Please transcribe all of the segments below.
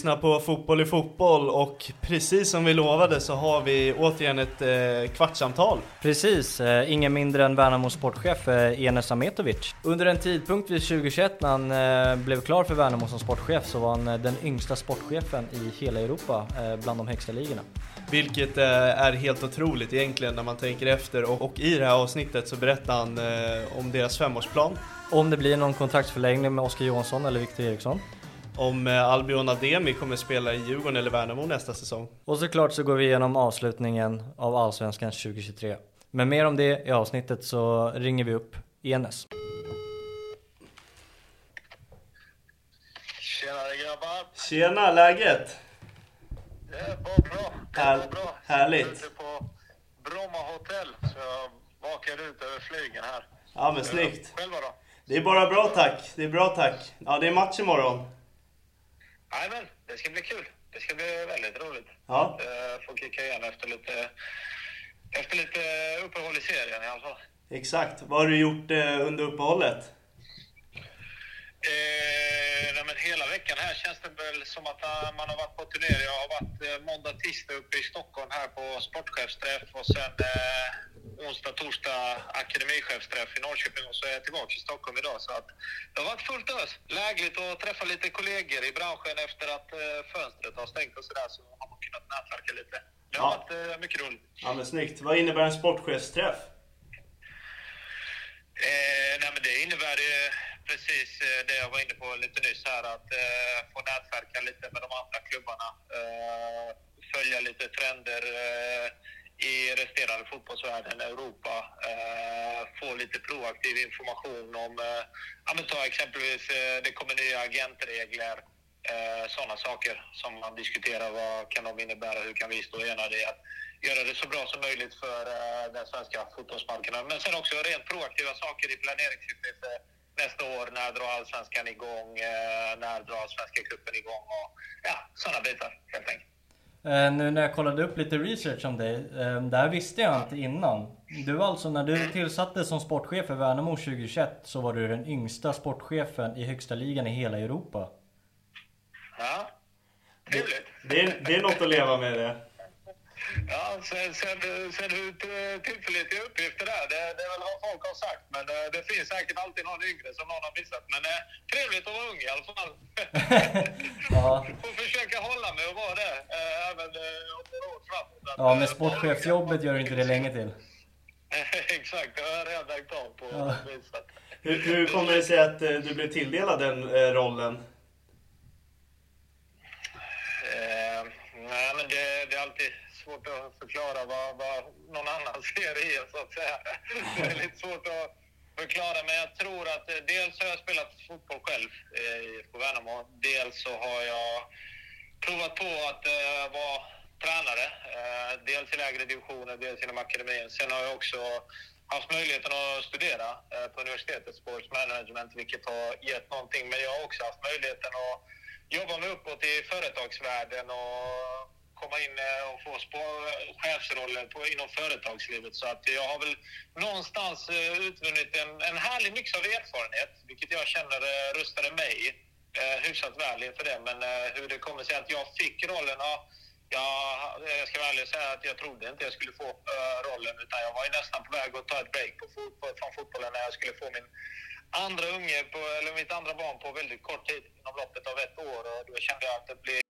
lyssnar på Fotboll i fotboll och precis som vi lovade så har vi återigen ett eh, kvartssamtal. Precis, eh, ingen mindre än Värnamo sportchef eh, Enes Ametovic. Under en tidpunkt vid 2021 när han eh, blev klar för Värnamo som sportchef så var han eh, den yngsta sportchefen i hela Europa eh, bland de högsta ligorna. Vilket eh, är helt otroligt egentligen när man tänker efter och, och i det här avsnittet så berättar han om deras femårsplan. Om det blir någon kontraktsförlängning med Oskar Johansson eller Victor Eriksson. Om eh, Albion Ademi kommer spela i Djurgården eller Värnamo nästa säsong. Och såklart så går vi igenom avslutningen av Allsvenskan 2023. Men mer om det i avsnittet så ringer vi upp Enes. Tjenare grabbar! Tjena, läget? Det är bara bra. Det är bra. härligt. Jag är ute på Bromma hotell, så jag vakar ut över flygen här. Ja men snyggt. Själva då? Det är bara bra tack, det är bra tack. Ja det är match imorgon. Jajamän, det ska bli kul. Det ska bli väldigt roligt. Ja, Eh, Få kicka igen efter lite, efter lite uppehåll i serien i alla fall. exakt. Vad har du gjort eh, under uppehållet? Eh, nej, men hela veckan här känns det väl som att eh, man har varit på turné. Jag har varit eh, måndag, tisdag uppe i Stockholm här på sportchefsträff och sen eh, onsdag, torsdag akademichefsträff i Norrköping och så är jag tillbaka i Stockholm idag. Så att det har varit fullt ös. Lägligt att träffa lite kollegor i branschen efter att eh, fönstret har stängt och sådär så har man kunnat nätverka lite. Det har Ja. varit eh, mycket roligt. Ja men snyggt. Vad innebär en sportchefsträff? Eh, nej, men det innebär ju precis eh, det jag var inne på lite nyss här, att eh, få nätverka lite med de andra klubbarna. Eh, följa lite trender eh, i resterande fotbollsvärlden, Europa. Eh, få lite proaktiv information om, eh, ja, men ta exempelvis, eh, det kommer nya agentregler. Eh, Sådana saker som man diskuterar. Vad kan de innebära? Hur kan vi stå enade i att göra det så bra som möjligt för eh, den svenska fotbollsmarknaden. Men sen också rent proaktiva saker i planeringssyfte eh, nästa år. När drar allsvenskan igång? Eh, när drar svenska cupen igång? Och, ja, sådana bitar helt enkelt. Eh, nu när jag kollade upp lite research om dig, eh, det här visste jag inte innan. Du alltså, när du tillsattes som sportchef för Värnamo 2021 så var du den yngsta sportchefen i högsta ligan i hela Europa. Ja, trevligt. Det är, det är något att leva med det. Ja, sen, sen, sen hur tillförlitliga uppgifter det är, det, det är väl vad folk har sagt. Men eh, det finns säkert alltid någon yngre som någon har missat. Men eh, trevligt att vara ung i alla fall. Ja. Får försöka hålla mig och vara det eh, även eh, om några år framåt. Ja, eh, men sportchefsjobbet gör inte det länge till. Exakt, det har jag redan lagt av på. Ja. Hur, hur kommer det sig att eh, du blev tilldelad den eh, rollen? Eh, nej, men det, det är alltid svårt att förklara vad, vad någon annan ser i en, så att säga. Det är lite svårt att förklara, men jag tror att eh, dels har jag spelat fotboll själv eh, i IFK Värnamo. Dels så har jag provat på att eh, vara tränare. Dels i lägre divisioner, dels inom akademin. Sen har jag också haft möjligheten att studera på universitetet, sports management, vilket har gett någonting. Men jag har också haft möjligheten att jobba mig uppåt i företagsvärlden och komma in eh, och få spå- eh, chefsroller på, inom företagslivet. Så att jag har väl någonstans eh, utvunnit en, en härlig mix av erfarenhet, vilket jag känner rustade mig eh, hyfsat väl inför det. Men eh, hur det kommer sig att jag fick rollen, ja, jag, ska vara ärlig och säga att jag trodde inte jag skulle få eh, rollen, utan jag var ju nästan på väg att ta ett break på fotboll, från fotbollen när jag skulle få min andra unge, på, eller mitt andra barn på väldigt kort tid, inom loppet av ett år. Och då kände jag att det blev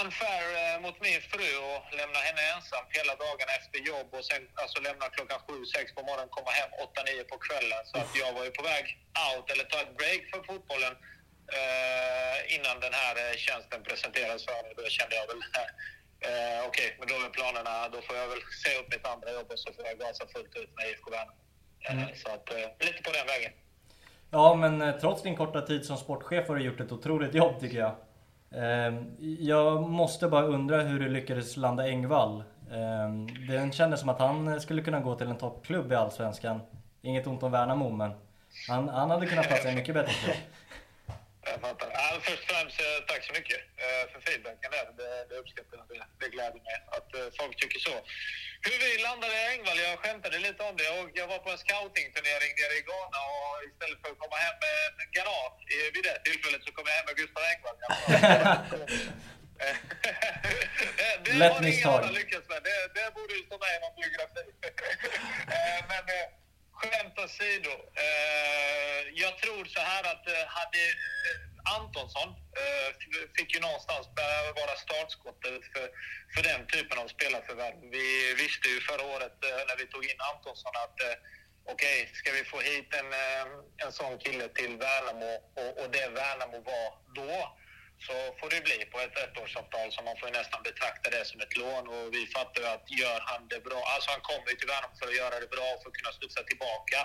unfair eh, mot min fru och lämna henne ensam hela dagen efter jobb och sen alltså lämna klockan sju, sex på morgonen, komma hem åtta, nio på kvällen. Så att jag var ju på väg out eller ta ett break för fotbollen eh, innan den här eh, tjänsten presenterades för mig. Då kände jag väl eh, okej, okay, men då är planerna, då får jag väl se upp mitt andra jobb och så får jag gasa fullt ut med IFK Värnamo. Eh, Mm. Så att eh, lite på den vägen. Ja, men trots din korta tid som sportchef har du gjort ett otroligt jobb tycker jag. Ehm, jag måste bara undra hur du lyckades landa Engvall. Ehm, det kändes som att han skulle kunna gå till en toppklubb i Allsvenskan. Inget ont om Värnamo, men han, han hade kunnat platsa i en mycket bättre klubb. Jag fattar. Ja, först och främst, eh, tack så mycket eh, för feedbacken där. Det, det uppskattar jag. Det, det gläder mig att eh, folk tycker så. Hur vi landade i Engvall, jag skämtade lite om det. Och jag var på en scoutingturnering nere i Ghana och istället för att komma hem med en granat vid det tillfället så kom jag hem med Gustav Engvall. det det Lätt har ingen annan lyckats med. Det, det borde ju stå med i någon biografi. Men skämt åsido. Eh, jag tror så här att eh, hade eh, Antonsson eh, fick ju någonstans börja vara startskottet för, för den typen av spelarförvärv. Vi visste ju förra året eh, när vi tog in Antonsson att eh, okej, ska vi få hit en, eh, en sån kille till Värnamo och, och det Värnamo var då så får det bli på ett ettårsavtal så man får ju nästan betrakta det som ett lån och vi fattar ju att gör han det bra, alltså han kommer ju till Värnamo för att göra det bra och för att kunna studsa tillbaka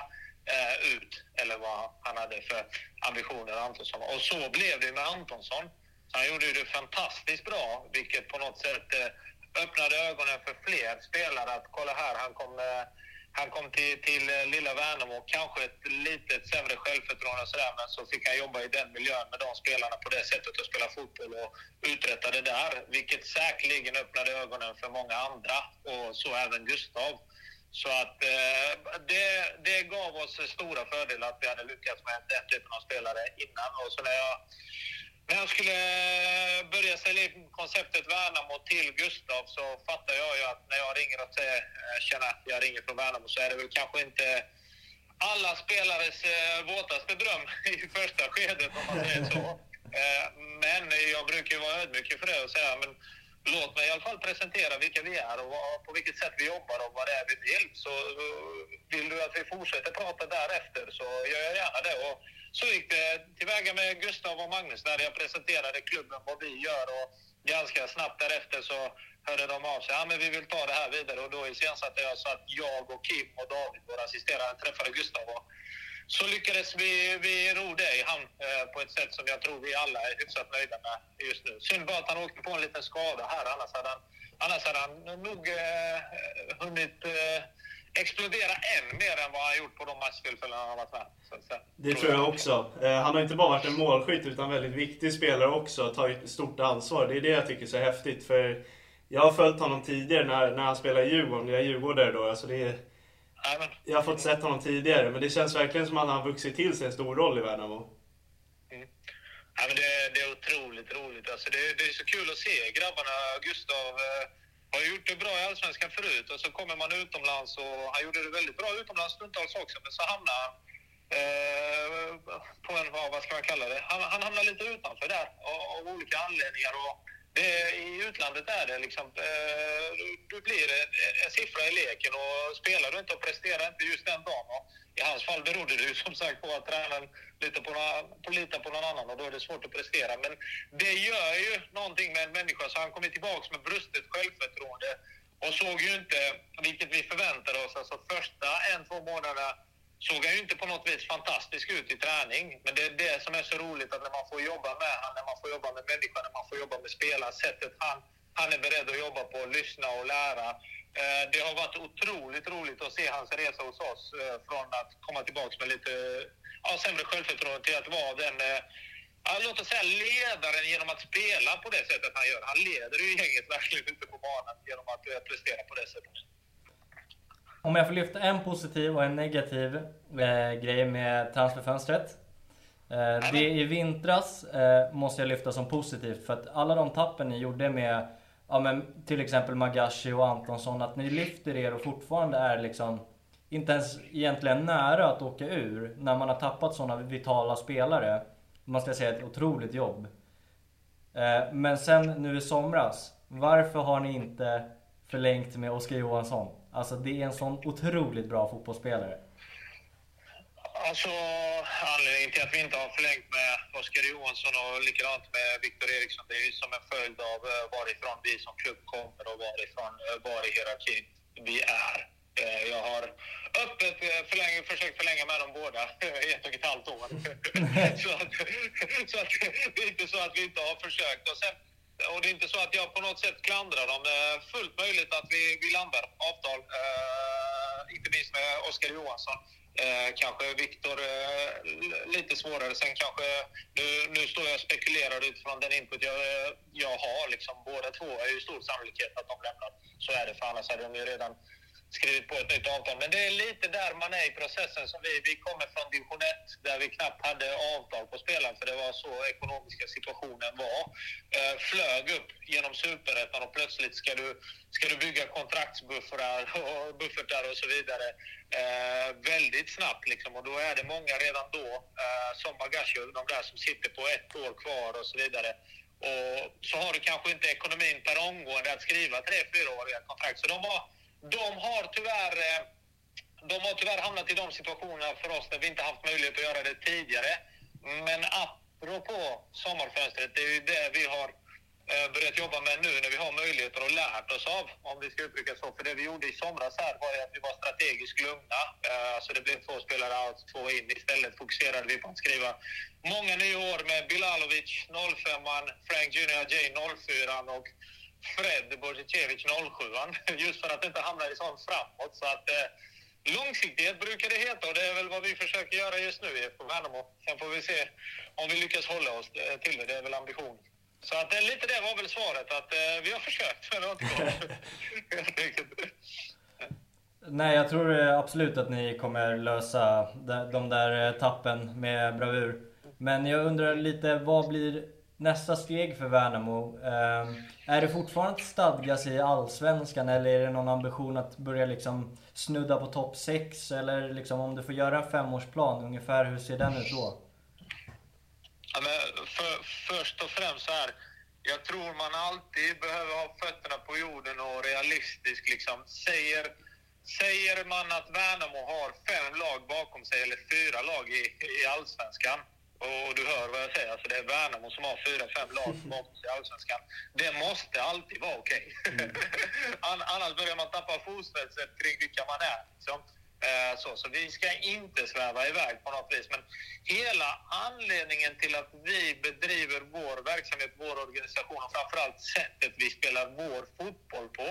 eh, ut eller vad han hade för ambitioner Antonsson. Och så blev det med Antonsson. Han gjorde ju det fantastiskt bra vilket på något sätt eh, öppnade ögonen för fler spelare att kolla här, han kommer... eh, han kom till, till eh, lilla Värnamo, kanske ett lite sämre självförtroende och sådär, men så fick han jobba i den miljön med de spelarna på det sättet och spela fotboll och uträtta det där, vilket säkerligen öppnade ögonen för många andra och så även Gustav. Så att eh, det, det gav oss stora fördelar att vi hade lyckats med den typen av spelare innan. Och så när jag när jag skulle börja sälja in konceptet Värnamo till Gustav så fattar jag ju att när jag ringer och säger, eh, tjena, jag ringer från Värnamo så är det väl kanske inte alla spelares eh, våtaste dröm i första skedet om man säger så. Eh, men jag brukar ju vara ödmjuk för det och säga, men låt mig i alla fall presentera vilka vi är och på vilket sätt vi jobbar och vad det är vi vill. Så eh, vill du att vi fortsätter prata därefter så gör jag gärna det. Och så gick det tillväga med Gustav och Magnus när jag presenterade klubben, vad vi gör och ganska snabbt därefter så hörde de av sig. Ja, men vi vill ta det här vidare och då iscensatte jag så att jag och Kim och David, våra assisterande, träffade Gustav och så lyckades vi, vi ro det i hamn eh, på ett sätt som jag tror vi alla är hyfsat nöjda med just nu. Synd bara att han åkte på en liten skada här, annars hade han, annars hade han nog eh, hunnit eh, explodera än mer än vad han gjort på de matchtillfällen han har varit med. Så, säga. Det tror jag också. Eh, Han har inte bara varit en målskytt utan väldigt viktig spelare också. Tagit stort ansvar. Det är det jag tycker är så häftigt. För jag har följt honom tidigare när, när han spelade i Djurgården. Jag är djurgårdare då. Alltså det är, jag har fått sett honom tidigare. Men det känns verkligen som att han har vuxit till sig en stor roll i Värnamo. Ja, men det, det är otroligt roligt. Alltså det, det är så kul att se grabbarna. Gustav eh, har gjort det bra i Allsvenskan förut och så kommer man utomlands och han gjorde det väldigt bra utomlands stundtals också. Men så hamnar han eh, på en, vad ska man kalla det? Han, han hamnar lite utanför där av, av olika anledningar. Och det, I utlandet är det liksom, eh, du, du blir en, en siffra i leken och spelar du inte och presterar inte just den dagen. I hans fall berodde det ju som sagt på att tränaren litar på, någon- på, litar på någon annan och då är det svårt att prestera. Men det gör ju någonting med en människa så han kommer tillbaka med brustet självförtroende och såg ju inte, vilket vi förväntade oss, alltså första en, två månaderna såg han ju inte på något vis fantastisk ut i träning. Men det är det som är så roligt att när man får jobba med han, när man får jobba med människan, när man får jobba med spelaren, sättet han han är beredd att jobba på, lyssna och lära. Eh, det har varit otroligt roligt att se hans resa hos oss eh, från att komma tillbaka med lite ja, sämre självförtroende till att vara den eh, ja, låt oss säga ledaren genom att spela på det sättet han gör. Han leder ju gänget verkligen ute på banan genom att prestera på det sättet. Om jag får lyfta en positiv och en negativ eh, grej med transferfönstret. Eh, det i vintras eh, måste jag lyfta som positivt för att alla de tappen ni gjorde med ja, men till exempel Magashi och Antonsson, att ni lyfter er och fortfarande är liksom inte ens egentligen nära att åka ur när man har tappat sådana vitala spelare. Man ska säga ett otroligt jobb. Eh, men sen nu i somras, varför har ni inte förlängt med Oskar Johansson? Alltså det är en sån otroligt bra fotbollsspelare. Alltså, anledningen till att vi inte har förlängt med Oskar Johansson och likadant med Viktor Eriksson, det är ju som en följd av eh, varifrån vi som klubb kommer och varifrån, eh, var i hierarkin vi är. Eh, jag har öppet förläng, försökt förlänga med dem båda i ett och ett halvt år. så, att, så att, det är inte så att vi inte har försökt. Och, sen, och det är inte så att jag på något sätt klandrar dem. Det är fullt möjligt att vi, vi landar avtal, eh, inte minst med Oskar Johansson. Eh, kanske Viktor eh, lite svårare. Sen kanske, nu, nu står jag och spekulerar utifrån den input jag, jag har. Liksom, båda två är ju stor sannolikhet att de lämnar. Så är det, för annars hade de ju redan skrivit på ett nytt avtal. Men det är lite där man är i processen. Som vi, vi kommer från division 1 där vi knappt hade avtal på spelaren för det var så ekonomiska situationen var. Eh, flög upp genom superettan och plötsligt ska du, ska du bygga kontraktsbuffertar och buffertar och så vidare eh, väldigt snabbt. Liksom. Och då är det många redan då, eh, som Magashi, de där som sitter på ett år kvar och så vidare. Och så har du kanske inte ekonomin per omgående att skriva tre, fyraåriga kontrakt. Så de var de har tyvärr eh, de har tyvärr hamnat i de situationerna för oss där vi inte haft möjlighet att göra det tidigare. Men apropå sommarfönstret, det är ju det vi har eh, börjat jobba med nu när vi har möjligheter och lärt oss av, om vi ska uttrycka så. För det vi gjorde i somras här var att vi var strategiskt lugna. Så det blev två spelare out, två in. Istället fokuserade vi på att skriva många nya år med Bilalovic 05, Frank Junior J 04 och Fred Borzicevic 07 just för att inte hamna i sånt framåt. Så att, eh, långsiktighet brukar det heta och det är väl vad vi försöker göra just nu på Värnamo. Sen får vi se om vi lyckas hålla oss eh, till det. Det är väl ambitionen. Så att, eh, lite det var väl svaret, att eh, vi har försökt men det har inte gått. Nej, jag tror eh, absolut att ni kommer lösa de där tappen med bravur. Men jag undrar lite, vad blir nästa steg för Värnamo? Eh, är det fortfarande att stadga sig i Allsvenskan eller är det någon ambition att börja liksom snudda på topp 6? Eller liksom om du får göra en femårsplan, ungefär hur ser den ut då? Ja, men för, först och främst så här, jag tror man alltid behöver ha fötterna på jorden och realistisk liksom. Säger, säger man att Värnamo har fem lag bakom sig, eller fyra lag i, i Allsvenskan, och du hör vad jag säger, alltså det är Värnamo som har fyra, fem lag bakom sig i Allsvenskan. Det måste alltid vara okej. Okay. Mm. Annars börjar man tappa fotfästet kring vilka man är. Liksom. Eh, så, så vi ska inte sväva iväg på något vis. Men hela anledningen till att vi bedriver vår verksamhet, vår organisation och framförallt sättet vi spelar vår fotboll på.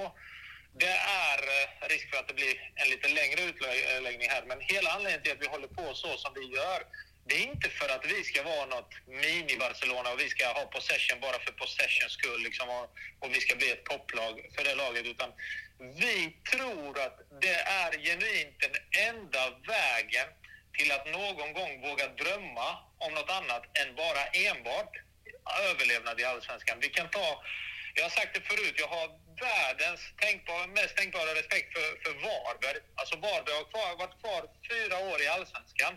Det är eh, risk för att det blir en lite längre utläggning här, men hela anledningen till att vi håller på så som vi gör det är inte för att vi ska vara något mini-Barcelona och vi ska ha possession bara för possessions skull liksom, och, och, vi ska bli ett topplag för det laget. Utan vi tror att det är genuint den enda vägen till att någon gång våga drömma om något annat än bara enbart överlevnad i Allsvenskan. Vi kan ta, jag har sagt det förut, jag har världens tänkbara, mest tänkbara respekt för, för Varberg. Alltså Varberg har kvar, varit kvar fyra år i Allsvenskan.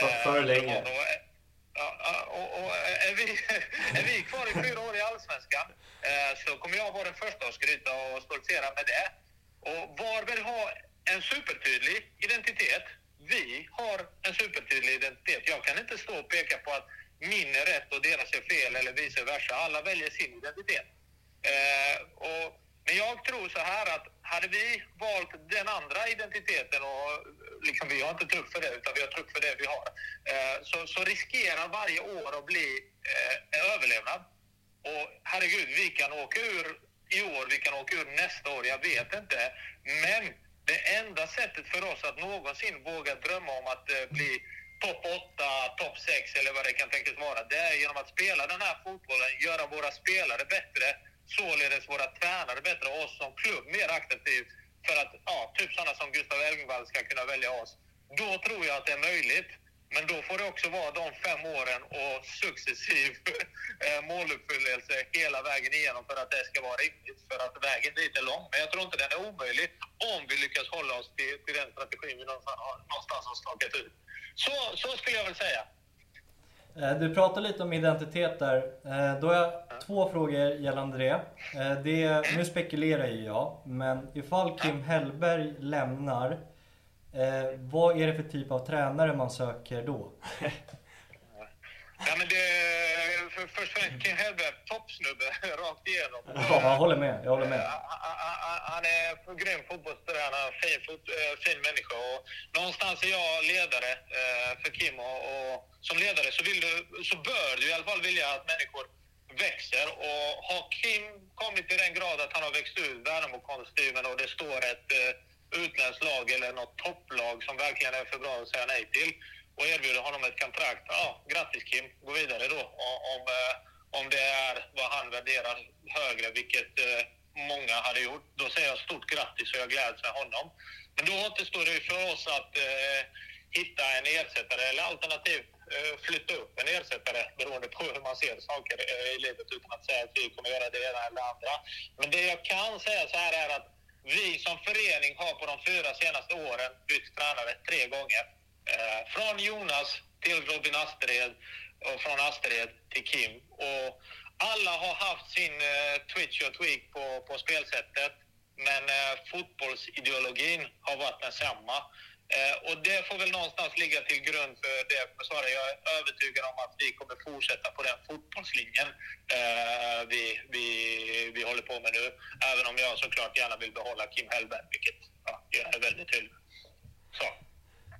För, för länge. Och, och, är, vi, är vi kvar i fyra år i Allsvenskan eh, så kommer jag vara den första att skryta och stoltsera med det. Och Varberg har en supertydlig identitet. Vi har en supertydlig identitet. Jag kan inte stå och peka på att min är rätt och deras är fel eller vice versa. Alla väljer sin identitet. Eh, och, men jag tror så här att hade vi valt den andra identiteten och liksom, vi har inte trupp för det, utan vi har trupp för det vi har. Eh, så, så riskerar varje år att bli eh, en överlevnad. Och herregud, vi kan åka ur i år, vi kan åka ur nästa år, jag vet inte. Men det enda sättet för oss att någonsin våga drömma om att eh, bli topp 8, topp 6 eller vad det kan tänkas vara, det är genom att spela den här fotbollen, göra våra spelare bättre, således våra tränare bättre och oss som klubb mer attraktivt för att, ja, typ sådana som Gustav Elfvall ska kunna välja oss. Då tror jag att det är möjligt. Men då får det också vara de fem åren och successiv eh, måluppfyllelse hela vägen igenom för att det ska vara riktigt. För att vägen dit är lång. Men jag tror inte den är omöjlig om vi lyckas hålla oss till, till den strategin vi någonstans har, någonstans har stakat ut. Så, så skulle jag väl säga. Eh, du pratar lite om identitet där. Eh, då har jag två frågor gällande det. Eh, det. Nu spekulerar ju jag, men ifall Kim Hellberg lämnar vad är det för typ av tränare man söker då? Ja, men det, för, främst, Kim Hellberg, toppsnubbe rakt igenom. Ja, jag håller med. Jag håller med. Han är en grym fotbollstränare, fin, fot, eh, fin människa. Och någonstans är jag ledare eh, för Kim och, och som ledare så, vill du, så bör du i alla fall vilja att människor växer. Och har Kim kommit till den grad att han har växt ur Värnamo-kostymen och det står ett utländskt lag eller något topplag som verkligen är för bra att säga nej till och erbjuder honom ett kontrakt. Ja, grattis Kim, gå vidare då. Om, om eh, det är vad han värderar högre, vilket eh, många hade gjort. Då säger jag stort grattis och jag gläds med honom. Men då återstår det för oss att eh, hitta en ersättare eller alternativt eh, flytta upp en ersättare beroende på hur man ser saker eh, i livet utan att säga att vi kommer göra det ena eller andra. Men det jag kan säga så här är att vi som förening har på de fyra senaste åren bytt tränare tre gånger. Eh, från Jonas till Robin Astrid och från Astrid till Kim. Och alla har haft sin eh, twitch och tweak på, på spelsättet. Men eh, fotbollsideologin har varit densamma. Eh, och det får väl någonstans ligga till grund för det försvaret. Jag är övertygad om att vi kommer fortsätta på den fotbollslinjen eh, vi, vi, vi håller på med nu. Även om jag såklart gärna vill behålla Kim Hellberg, vilket ja, jag är väldigt tydlig Så.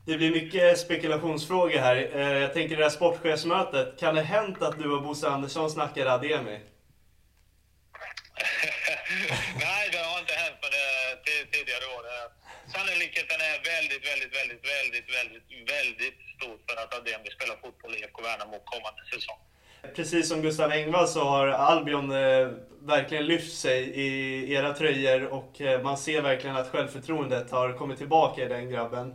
Det blir mycket spekulationsfrågor här. Eh, jag tänker det här sportchefsmötet. Kan det hänt att du och Bosse Andersson snackade Ademi? Nej, det har inte hänt med det tidigare år. Sannolikheten är väldigt, väldigt, väldigt, väldigt, väldigt, väldigt stor för att Ademi spelar fotboll i IFK Värnamo kommande säsong. Precis som Gustav Engvall så har Albion eh, verkligen lyft sig i era tröjor och eh, man ser verkligen att självförtroendet har kommit tillbaka i den grabben.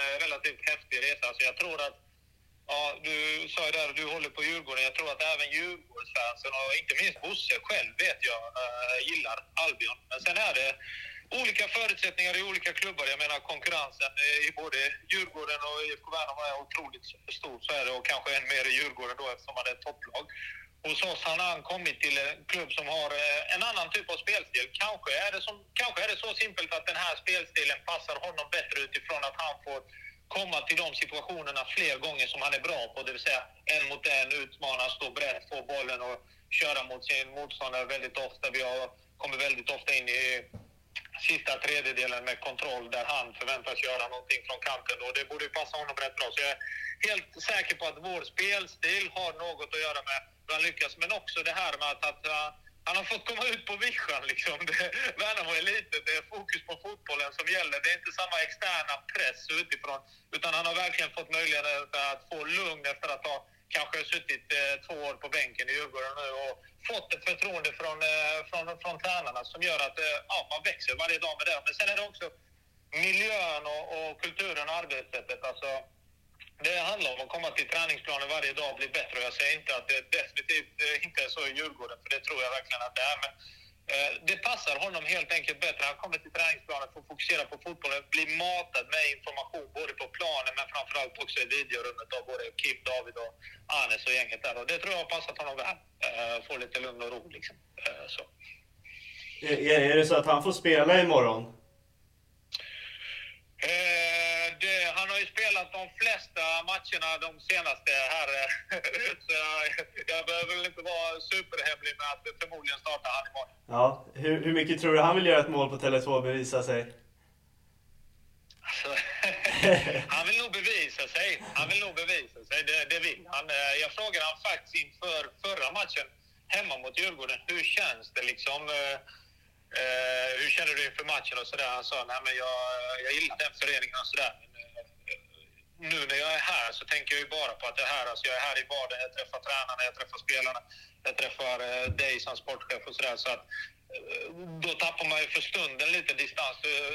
Eh, relativt häftig resa. Så jag tror att, ja, du sa ju där att du håller på Djurgården. Jag tror att även Djurgårdsfansen och inte minst Bosse själv vet jag eh, gillar Albion. Men sen är det olika förutsättningar i olika klubbar. Jag menar konkurrensen i både Djurgården och IFK Värnamo är otroligt stor. Så är det och kanske än mer i Djurgården då eftersom man är ett topplag hos oss han har han kommit till en klubb som har eh, en annan typ av spelstil. Kanske är, det som, kanske är det så simpelt att den här spelstilen passar honom bättre utifrån att han får komma till de situationerna fler gånger som han är bra på. Det vill säga en mot en, utmana, stå brett, få bollen och köra mot sin motståndare väldigt ofta. Vi har, kommer väldigt ofta in i sista tredjedelen med kontroll där han förväntas göra någonting från kanten och det borde passa honom rätt bra. Så jag är helt säker på att vår spelstil har något att göra med hur han lyckas, men också det här med att, att uh, han har fått komma ut på vischan liksom. Värnamo är litet, det är fokus på fotbollen som gäller. Det är inte samma externa press utifrån, utan han har verkligen fått möjlighet att få lugn efter att ha kanske suttit eh, två år på bänken i Djurgården nu och fått ett förtroende från, eh, från, från tränarna som gör att eh, ja, man växer varje dag med det. Men sen är det också miljön och, och kulturen och arbetssättet. Alltså, det handlar om att komma till träningsplanen varje dag och bli bättre. Jag säger inte att det definitivt eh, inte är så i Djurgården, för det tror jag verkligen att det är. Men eh, det passar honom helt enkelt bättre. Han kommer till träningsplanen för att fokusera på fotbollen, bli matad med information både på planen men framförallt också i videorummet av både Kim, David och Anes och gänget där. Och det tror jag har passat honom väl. Eh, få lite lugn och ro liksom. Så. Är det så att han får spela imorgon? Eh, det, han har ju spelat de flesta matcherna de senaste här. Så jag, jag behöver väl inte vara superhemlig med att förmodligen startar han imorgon. Ja, hur, hur mycket tror du han vill göra ett mål på Tele2 och bevisa sig? Alltså, han vill nog bevisa sig. Han vill nog bevisa sig, det, det vill han. Jag frågade han faktiskt inför förra matchen hemma mot Djurgården. Hur känns det liksom? Eh, hur känner du inför matchen och sådär? Han sa, nej men jag, jag gillar den föreningen och sådär. Eh, nu när jag är här så tänker jag ju bara på att jag är här. Alltså jag är här i vardagen, jag träffar tränarna, jag träffar spelarna, jag träffar eh, dig som sportchef och sådär. Så att, eh, då tappar man ju för stunden lite distans eh,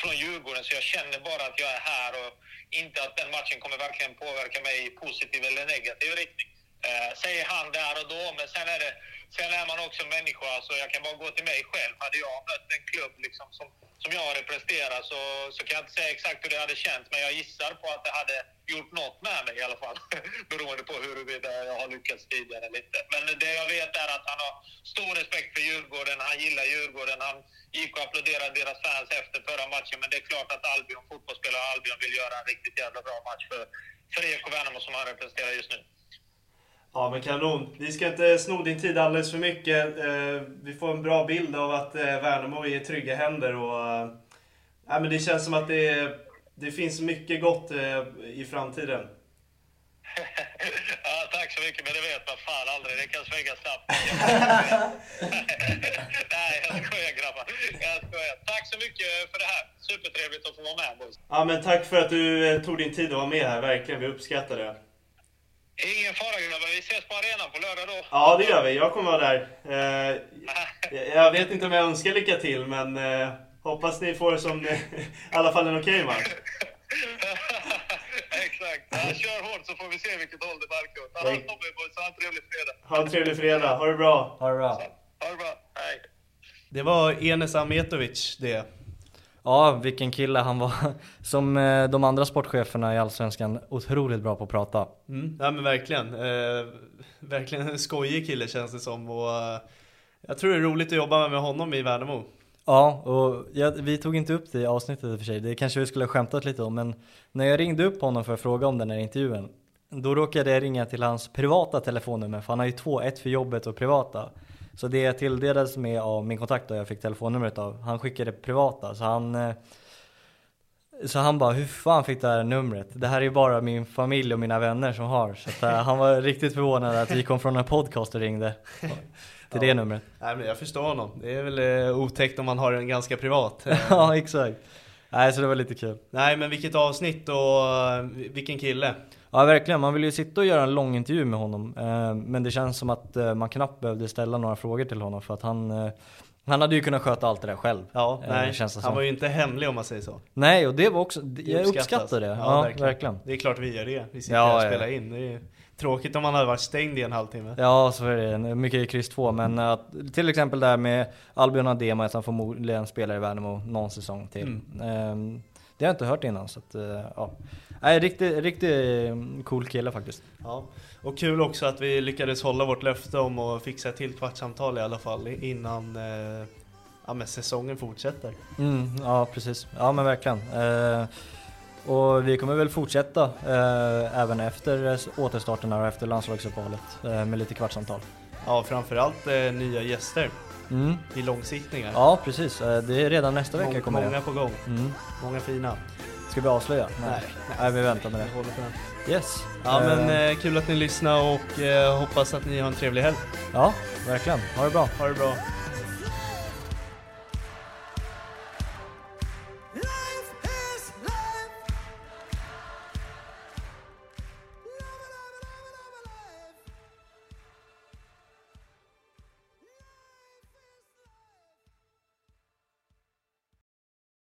från Djurgården. Så jag känner bara att jag är här och inte att den matchen kommer verkligen påverka mig i positiv eller negativ riktning. Eh, säger han där och då, men sen är det Sen är man också människa, så jag kan bara gå till mig själv. Hade jag mött en klubb liksom som, som jag representerar så, så kan jag inte säga exakt hur det hade känts, men jag gissar på att det hade gjort något med mig i alla fall. Beroende på huruvida jag har lyckats tidigare eller inte. Men det jag vet är att han har stor respekt för Djurgården, han gillar Djurgården, han gick och applåderade deras fans efter förra matchen. Men det är klart att Albion, fotbollsspelare Albion vill göra en riktigt jävla bra match för, för EK Värnamo som han representerar just nu. Ja men kanon. Vi ska inte sno din tid alldeles för mycket. Eh, vi får en bra bild av att eh, Värnamo är i trygga händer. Och, eh, ja, men det känns som att det, det finns mycket gott i framtiden. ja, tack så mycket, men det vet man fan aldrig. Det kan svänga snabbt. Nej, jag skojar grabbar. Jag skojar. Tack så mycket för det här. Supertrevligt att få vara med boys. Ja, men tack för att du tog din tid att vara med här. Verkligen, vi uppskattar det. Ingen fara grabbar, vi ses på arenan på lördag då. Ja, det gör vi. Jag kommer vara där. Eh, jag vet inte om jag önskar lycka till, men eh, hoppas ni får som i alla fall en okej okay match. Exakt. Ja, kör hårt så får vi se vilket håll det barkar åt. Ha en trevlig fredag. Ha en trevlig fredag. Ha det bra. Ha det bra. Ha det bra. Hej. Det var Enes Ametovic det. Ja, vilken kille han var. Som eh, de andra sportcheferna i Allsvenskan, otroligt bra på att prata. Mm, ja men verkligen. Eh, verkligen en skojig kille känns det som. Och, eh, jag tror det är roligt att jobba med honom i Värnamo. Ja, och jag, vi tog inte upp det i avsnittet i och för sig. Det kanske vi skulle ha skämtat lite om. Men när jag ringde upp honom för att fråga om den här intervjun. Då råkade jag ringa till hans privata telefonnummer. För han har ju två, ett för jobbet och privata. Så det jag tilldelades med av min kontakt då jag fick telefonnumret av, han skickade privata. Så han, eh, så han bara, hur fan fick du det här numret? Det här är ju bara min familj och mina vänner som har. Så att, eh, han var riktigt förvånad att vi kom från en podcast och ringde till ja. det numret. Nej, men jag förstår honom. Det är väl eh, otäckt om man har den ganska privat. ja, exakt. Nej, så det var lite kul. Nej, men vilket avsnitt och vilken kille. Ja verkligen, man vill ju sitta och göra en lång intervju med honom. Eh, men det känns som att eh, man knappt behövde ställa några frågor till honom för att han eh, han hade ju kunnat sköta allt det där själv. Ja, nej, han var ju inte hemlig om man säger så. Nej, och det var också, jag uppskattar det. Ja, ja verkligen. verkligen. Det är klart vi gör det. Vi sitter ja, här och spelar in. Det är tråkigt om man hade varit stängd i en halvtimme. Ja, så är det. Mycket i kryss 2. Men att, till exempel där med Albion Adema, att han förmodligen spelar i Värnamo någon säsong till. Mm. Um, det har jag inte hört innan. Så att, ja. Nej, riktigt, riktigt eh, cool kille faktiskt. Ja, och kul också att vi lyckades hålla vårt löfte om att fixa ett till kvartssamtal i alla fall innan eh, ja, men säsongen fortsätter. Mm, ja, precis. Ja, men verkligen. Eh, och vi kommer väl fortsätta eh, även efter återstarten och efter landslagsuppehållet eh, med lite kvartssamtal. Ja, framförallt eh, nya gäster Mm. i långsittningar. Ja, precis. Eh, det är redan nästa vecka Mång- kommer många det. på gång. Mm. Många fina. Ska vi avslöja? Nej. Nej, vi väntar med det. håller på den. Yes. Ja, men Eh, eh, kul att ni lyssnade och eh, hoppas att ni har en trevlig helg. ja, verkligen. Ha det bra. Ha det bra.